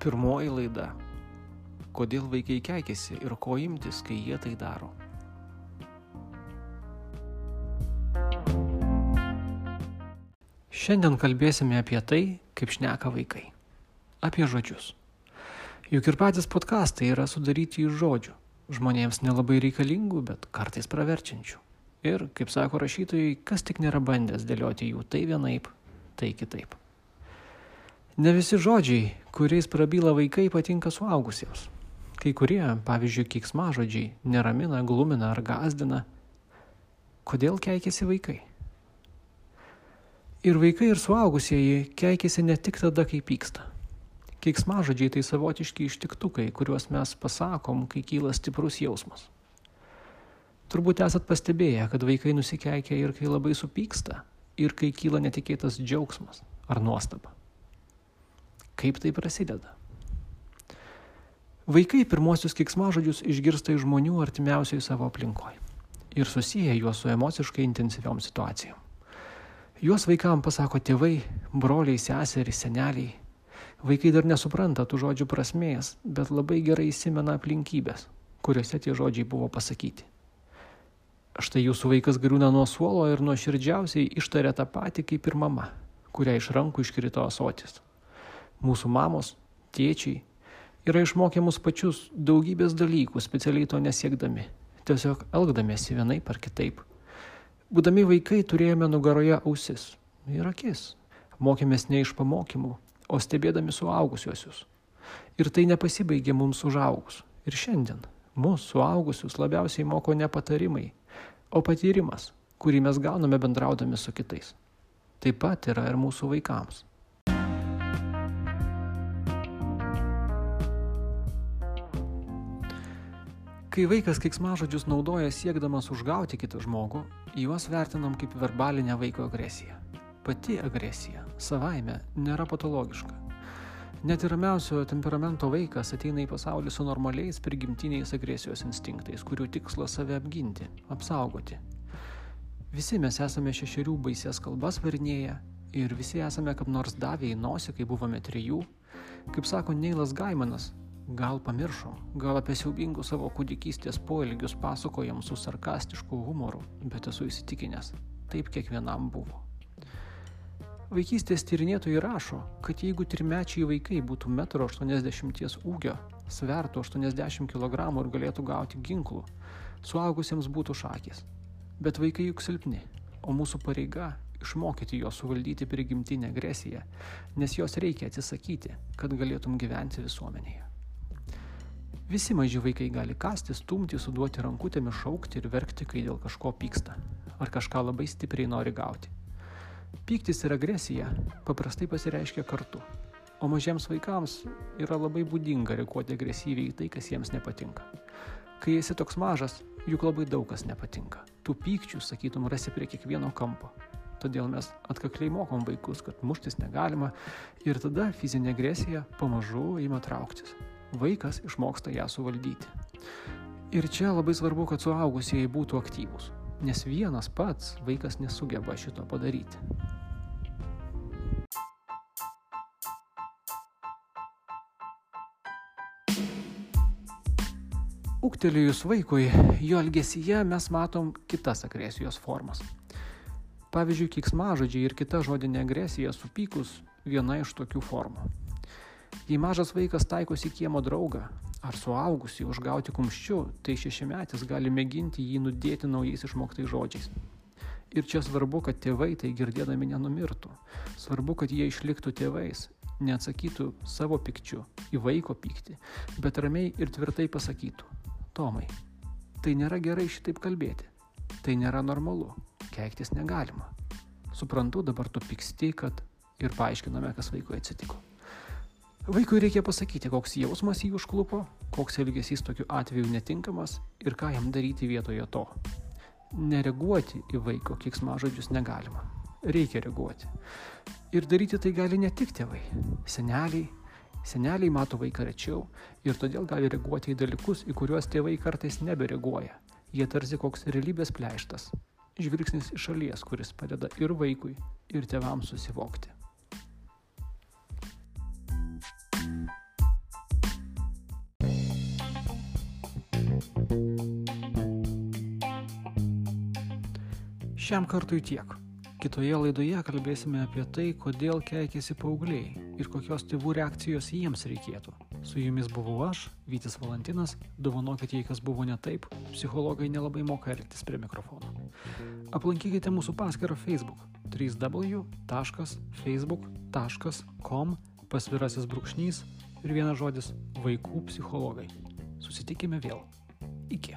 Pirmoji laida. Kodėl vaikai keikiasi ir ko imtis, kai jie tai daro. Šiandien kalbėsime apie tai, kaip šneka vaikai. Apie žodžius. Juk ir patys podkastai yra sudaryti iš žodžių. Žmonėms nelabai reikalingų, bet kartais praverčiančių. Ir, kaip sako rašytojai, kas tik nėra bandęs dėlioti jų tai vienaip, tai kitaip. Ne visi žodžiai, kuriais prabyla vaikai, patinka suaugusiems. Kai kurie, pavyzdžiui, kiksmažodžiai, neramina, glumina ar gazdina. Kodėl keikiasi vaikai? Ir vaikai, ir suaugusieji keikiasi ne tik tada, kai pyksta. Keiksmažodžiai tai savotiški ištiktukai, kuriuos mes pasakom, kai kyla stiprus jausmas. Turbūt esat pastebėję, kad vaikai nusikeikia ir kai labai supyksta, ir kai kyla netikėtas džiaugsmas ar nuostaba. Kaip tai prasideda? Vaikai pirmosius kiksmažodžius išgirsta iš žmonių artimiausiai savo aplinkoje ir susiję juos su emociškai intensyviom situacijom. Juos vaikams pasako tėvai, broliai, seserys, seneliai. Vaikai dar nesupranta tų žodžių prasmės, bet labai gerai įsimena aplinkybės, kuriuose tie žodžiai buvo pasakyti. Štai jūsų vaikas griūna nuo suolo ir nuo širdžiausiai ištarė tą patį kaip ir mama, kurią iš rankų iškrito asotis mūsų mamos, tėčiai yra išmokę mus pačius daugybės dalykų, specialiai to nesiekdami, tiesiog elgdamėsi vienaip ar kitaip. Būdami vaikai turėjome nugaroje ausis ir akis, mokėmės ne iš pamokymų, o stebėdami suaugusiuosius. Ir tai nepasibaigė mums užaugus. Ir šiandien mūsų suaugusius labiausiai moko ne patarimai, o patyrimas, kurį mes gauname bendraudami su kitais. Taip pat yra ir mūsų vaikams. Kai vaikas keiksmažodžius naudoja siekdamas užgauti kitą žmogų, juos vertinam kaip verbalinę vaiko agresiją. Pati agresija savaime nėra patologiška. Net ir ramiausio temperamento vaikas ateina į pasaulį su normaliais prigimtiniais agresijos instinktais, kurių tikslas save apginti, apsaugoti. Visi mes esame šešerių baisės kalbas varnėję ir visi esame kaip nors davę į nosį, kai buvome trijų. Kaip sako Neilas Gaimanas, Gal pamiršom, gal apie siaubingus savo kūdikystės poelgius pasakojam su sarkastišku humoru, bet esu įsitikinęs, taip kiekvienam buvo. Vaikystės tyrinėtojai rašo, kad jeigu trimečiai vaikai būtų 1,80 m ūgio, svertų 80 kg ir galėtų gauti ginklų, suaugusiems būtų šakės. Bet vaikai juk silpni, o mūsų pareiga išmokyti juos suvaldyti prigimtinę agresiją, nes jos reikia atsisakyti, kad galėtum gyventi visuomenėje. Visi maži vaikai gali kasti, stumti, suduoti rankutėmis, šaukti ir verkti, kai dėl kažko pyksta ar kažką labai stipriai nori gauti. Pyktis ir agresija paprastai pasireiškia kartu, o mažiems vaikams yra labai būdinga reaguoti agresyviai į tai, kas jiems nepatinka. Kai esi toks mažas, juk labai daug kas nepatinka. Tų pykčių, sakytum, rasi prie kiekvieno kampo. Todėl mes atkakliai mokom vaikus, kad muštis negalima ir tada fizinė agresija pamažu ima trauktis vaikas išmoksta ją suvaldyti. Ir čia labai svarbu, kad suaugusieji būtų aktyvūs, nes vienas pats vaikas nesugeba šito padaryti. Uktelėjus vaikui, jo elgesyje mes matom kitas agresijos formas. Pavyzdžiui, kiksmažodžiai ir kita žodinė agresija supykus viena iš tokių formų. Jei mažas vaikas taikosi kiemo draugą ar suaugusį užgauti kumščiu, tai šešimetis gali mėginti jį nudėti naujais išmoktais žodžiais. Ir čia svarbu, kad tėvai tai girdėdami nenumirtų. Svarbu, kad jie išliktų tėvais, neatsakytų savo pikčiu į vaiko pyktį, bet ramiai ir tvirtai pasakytų. Tomai, tai nėra gerai šitaip kalbėti. Tai nėra normalu. Keiktis negalima. Suprantu, dabar tu pyksti, kad ir paaiškiname, kas vaikui atsitiko. Vaikui reikia pasakyti, koks jausmas jį užklupo, koks elgesys tokiu atveju netinkamas ir ką jam daryti vietoje to. Nereaguoti į vaiko kiksmažodžius negalima. Reikia reaguoti. Ir daryti tai gali ne tik tėvai, seneliai. Seneliai mato vaiką rečiau ir todėl gali reaguoti į dalykus, į kuriuos tėvai kartais nebereaguoja. Jie tarsi koks realybės pleištas. Žvilgsnis iš šalies, kuris padeda ir vaikui, ir tėvams susivokti. Šiam kartui tiek. Kitoje laidoje kalbėsime apie tai, kodėl keikiasi paaugliai ir kokios tėvų reakcijos jiems reikėtų. Su jumis buvau aš, Vytis Valantinas, dovanokit, jei kas buvo ne taip, psichologai nelabai moka elgtis prie mikrofono. Aplankykite mūsų paskyrą Facebook www.facebook.com pasvirasis brūkšnys ir vienas žodis vaikų psichologai. Susitikime vėl. Iki.